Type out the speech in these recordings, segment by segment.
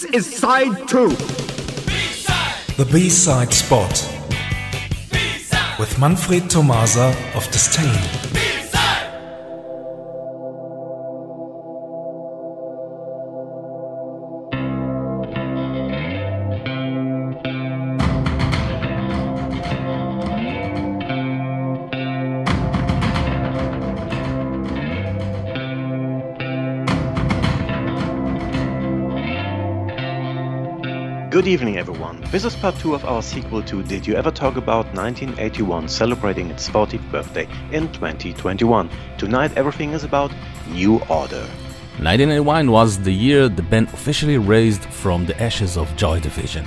This is side two. The B-side spot with Manfred Tomasa of Disdain. Good evening, everyone. This is part 2 of our sequel to Did You Ever Talk About 1981 celebrating its 40th birthday in 2021. Tonight, everything is about New Order. 1981 was the year the band officially raised from the ashes of Joy Division.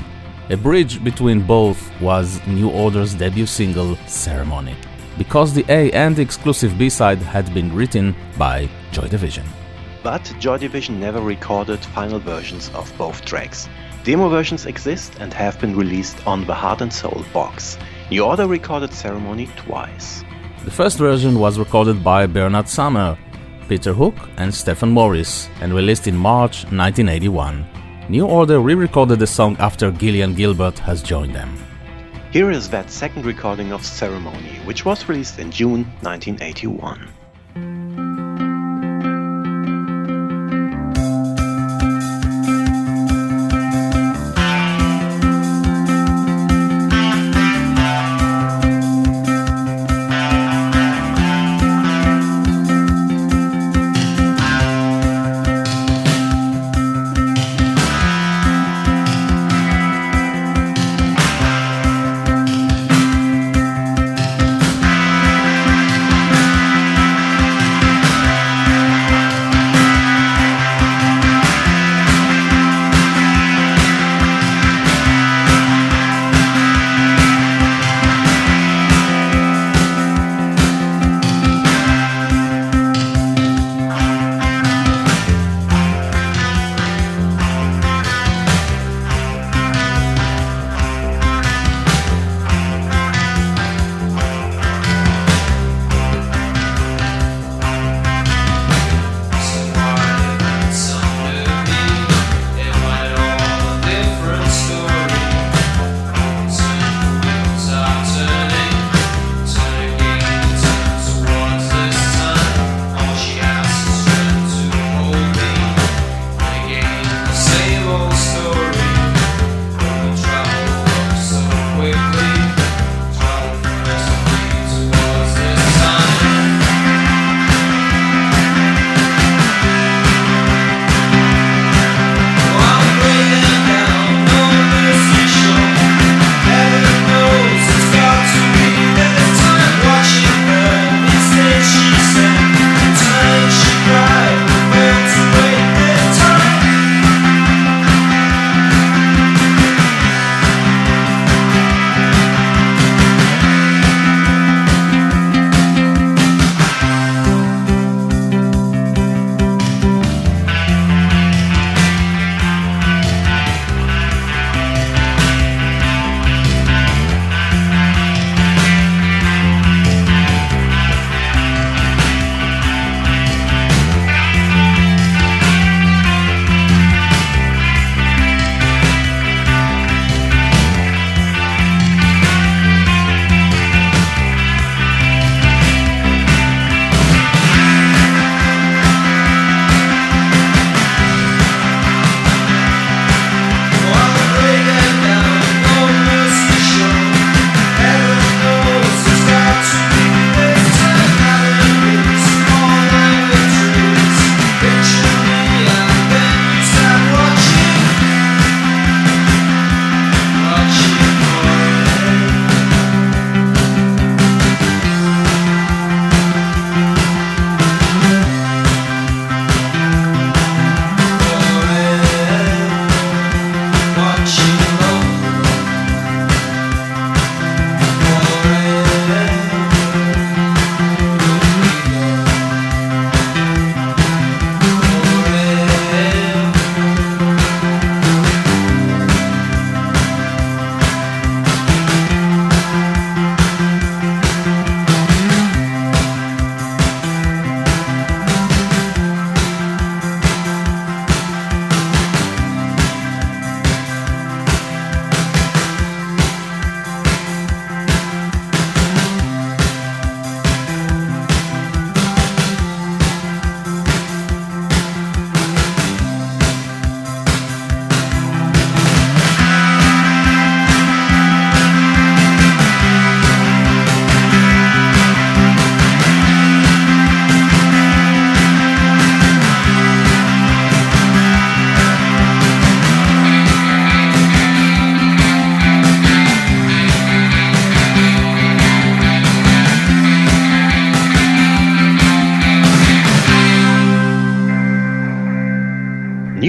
A bridge between both was New Order's debut single, Ceremony, because the A and the exclusive B side had been written by Joy Division. But Joy Division never recorded final versions of both tracks. Demo versions exist and have been released on the Heart and Soul box. New Order recorded Ceremony twice. The first version was recorded by Bernard Sumner, Peter Hook, and Stephen Morris and released in March 1981. New Order re recorded the song after Gillian Gilbert has joined them. Here is that second recording of Ceremony, which was released in June 1981.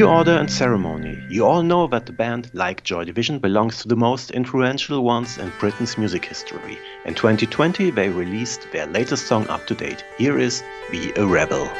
New Order and Ceremony. You all know that the band, like Joy Division, belongs to the most influential ones in Britain's music history. In 2020, they released their latest song up to date. Here is Be a Rebel.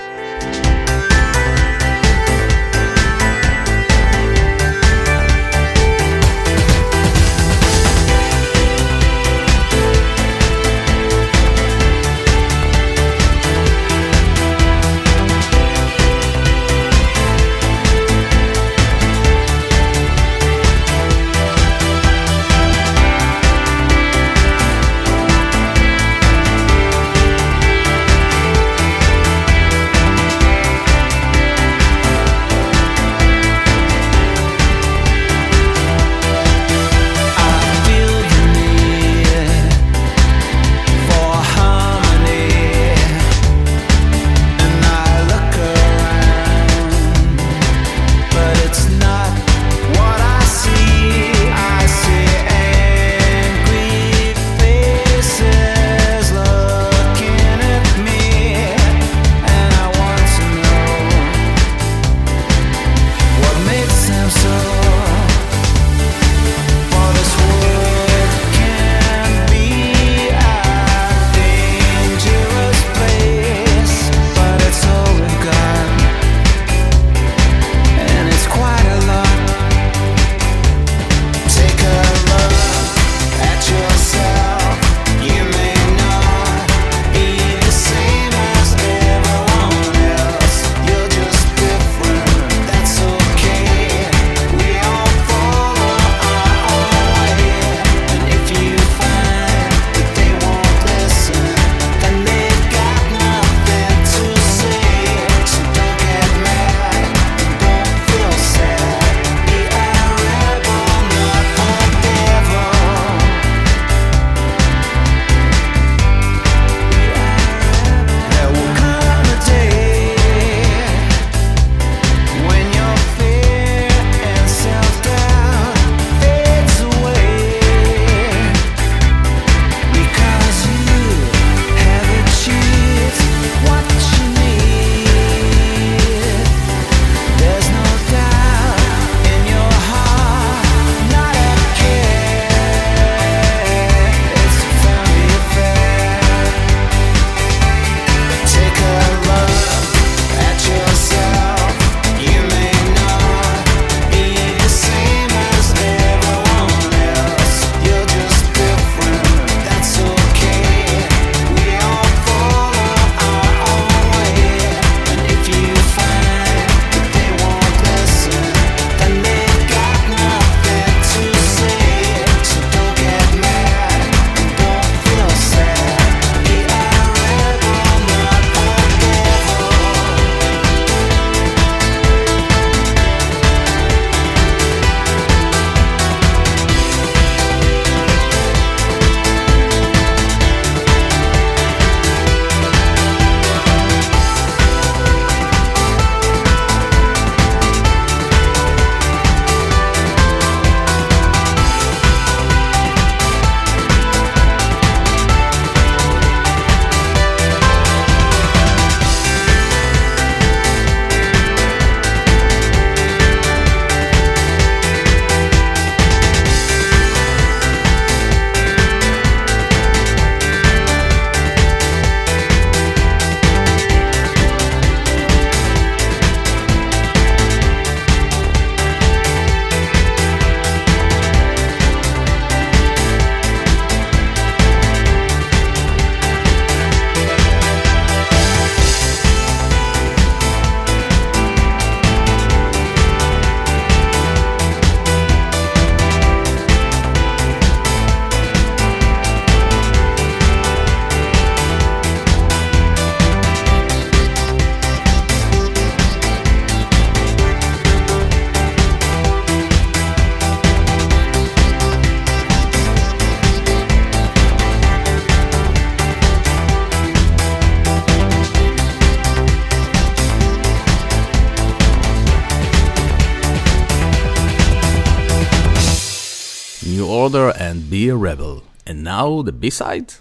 New Order and Be a Rebel. And now the B side?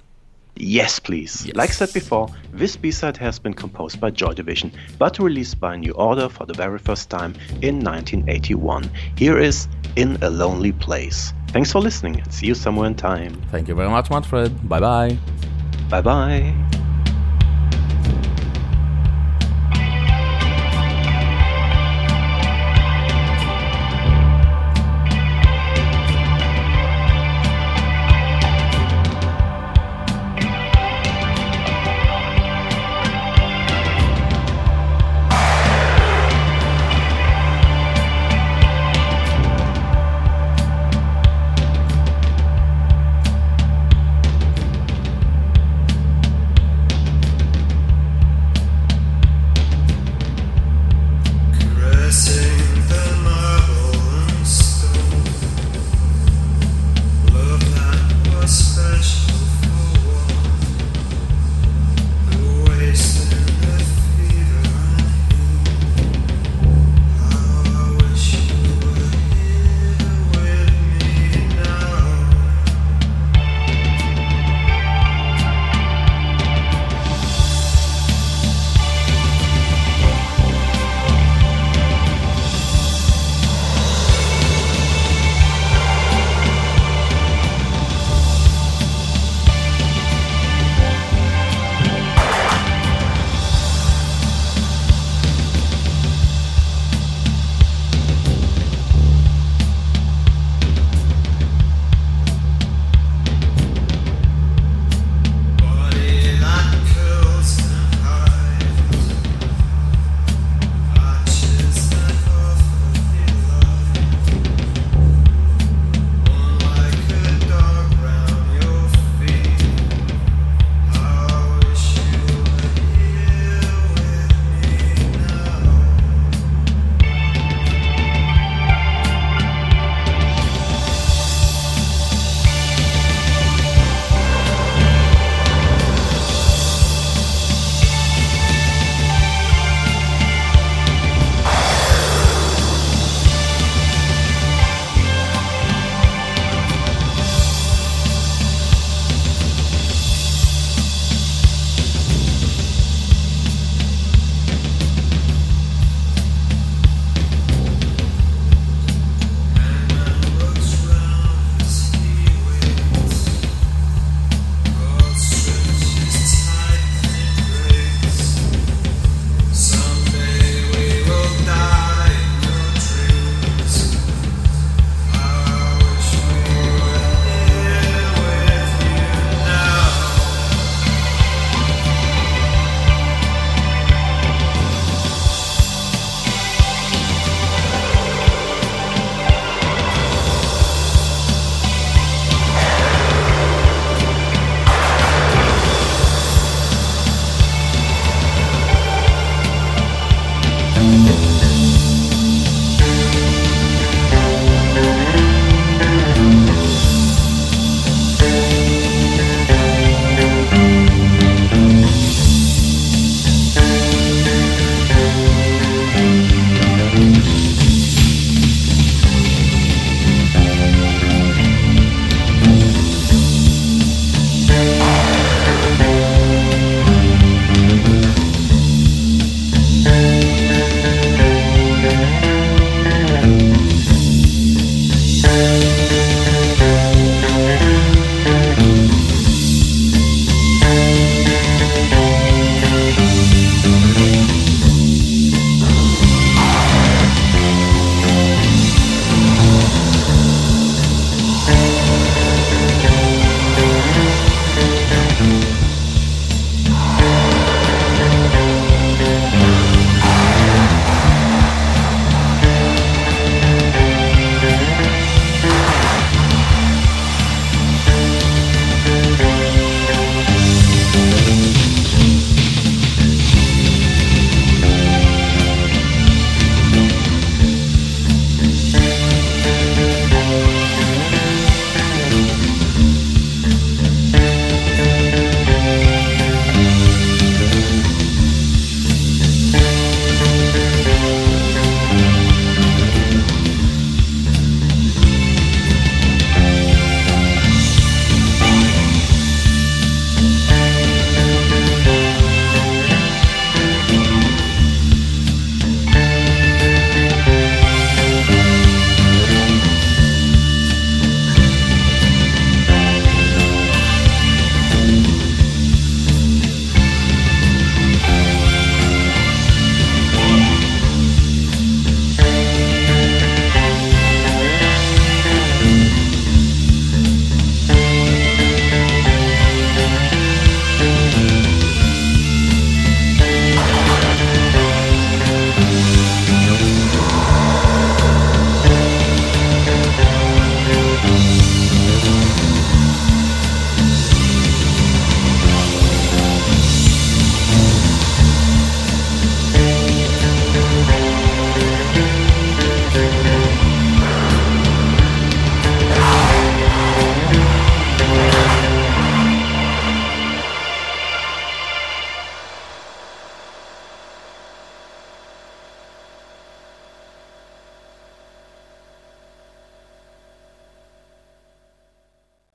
Yes, please. Yes. Like said before, this B-side has been composed by Joy Division, but released by New Order for the very first time in 1981. Here is In a Lonely Place. Thanks for listening see you somewhere in time. Thank you very much, Manfred. Bye bye. Bye bye.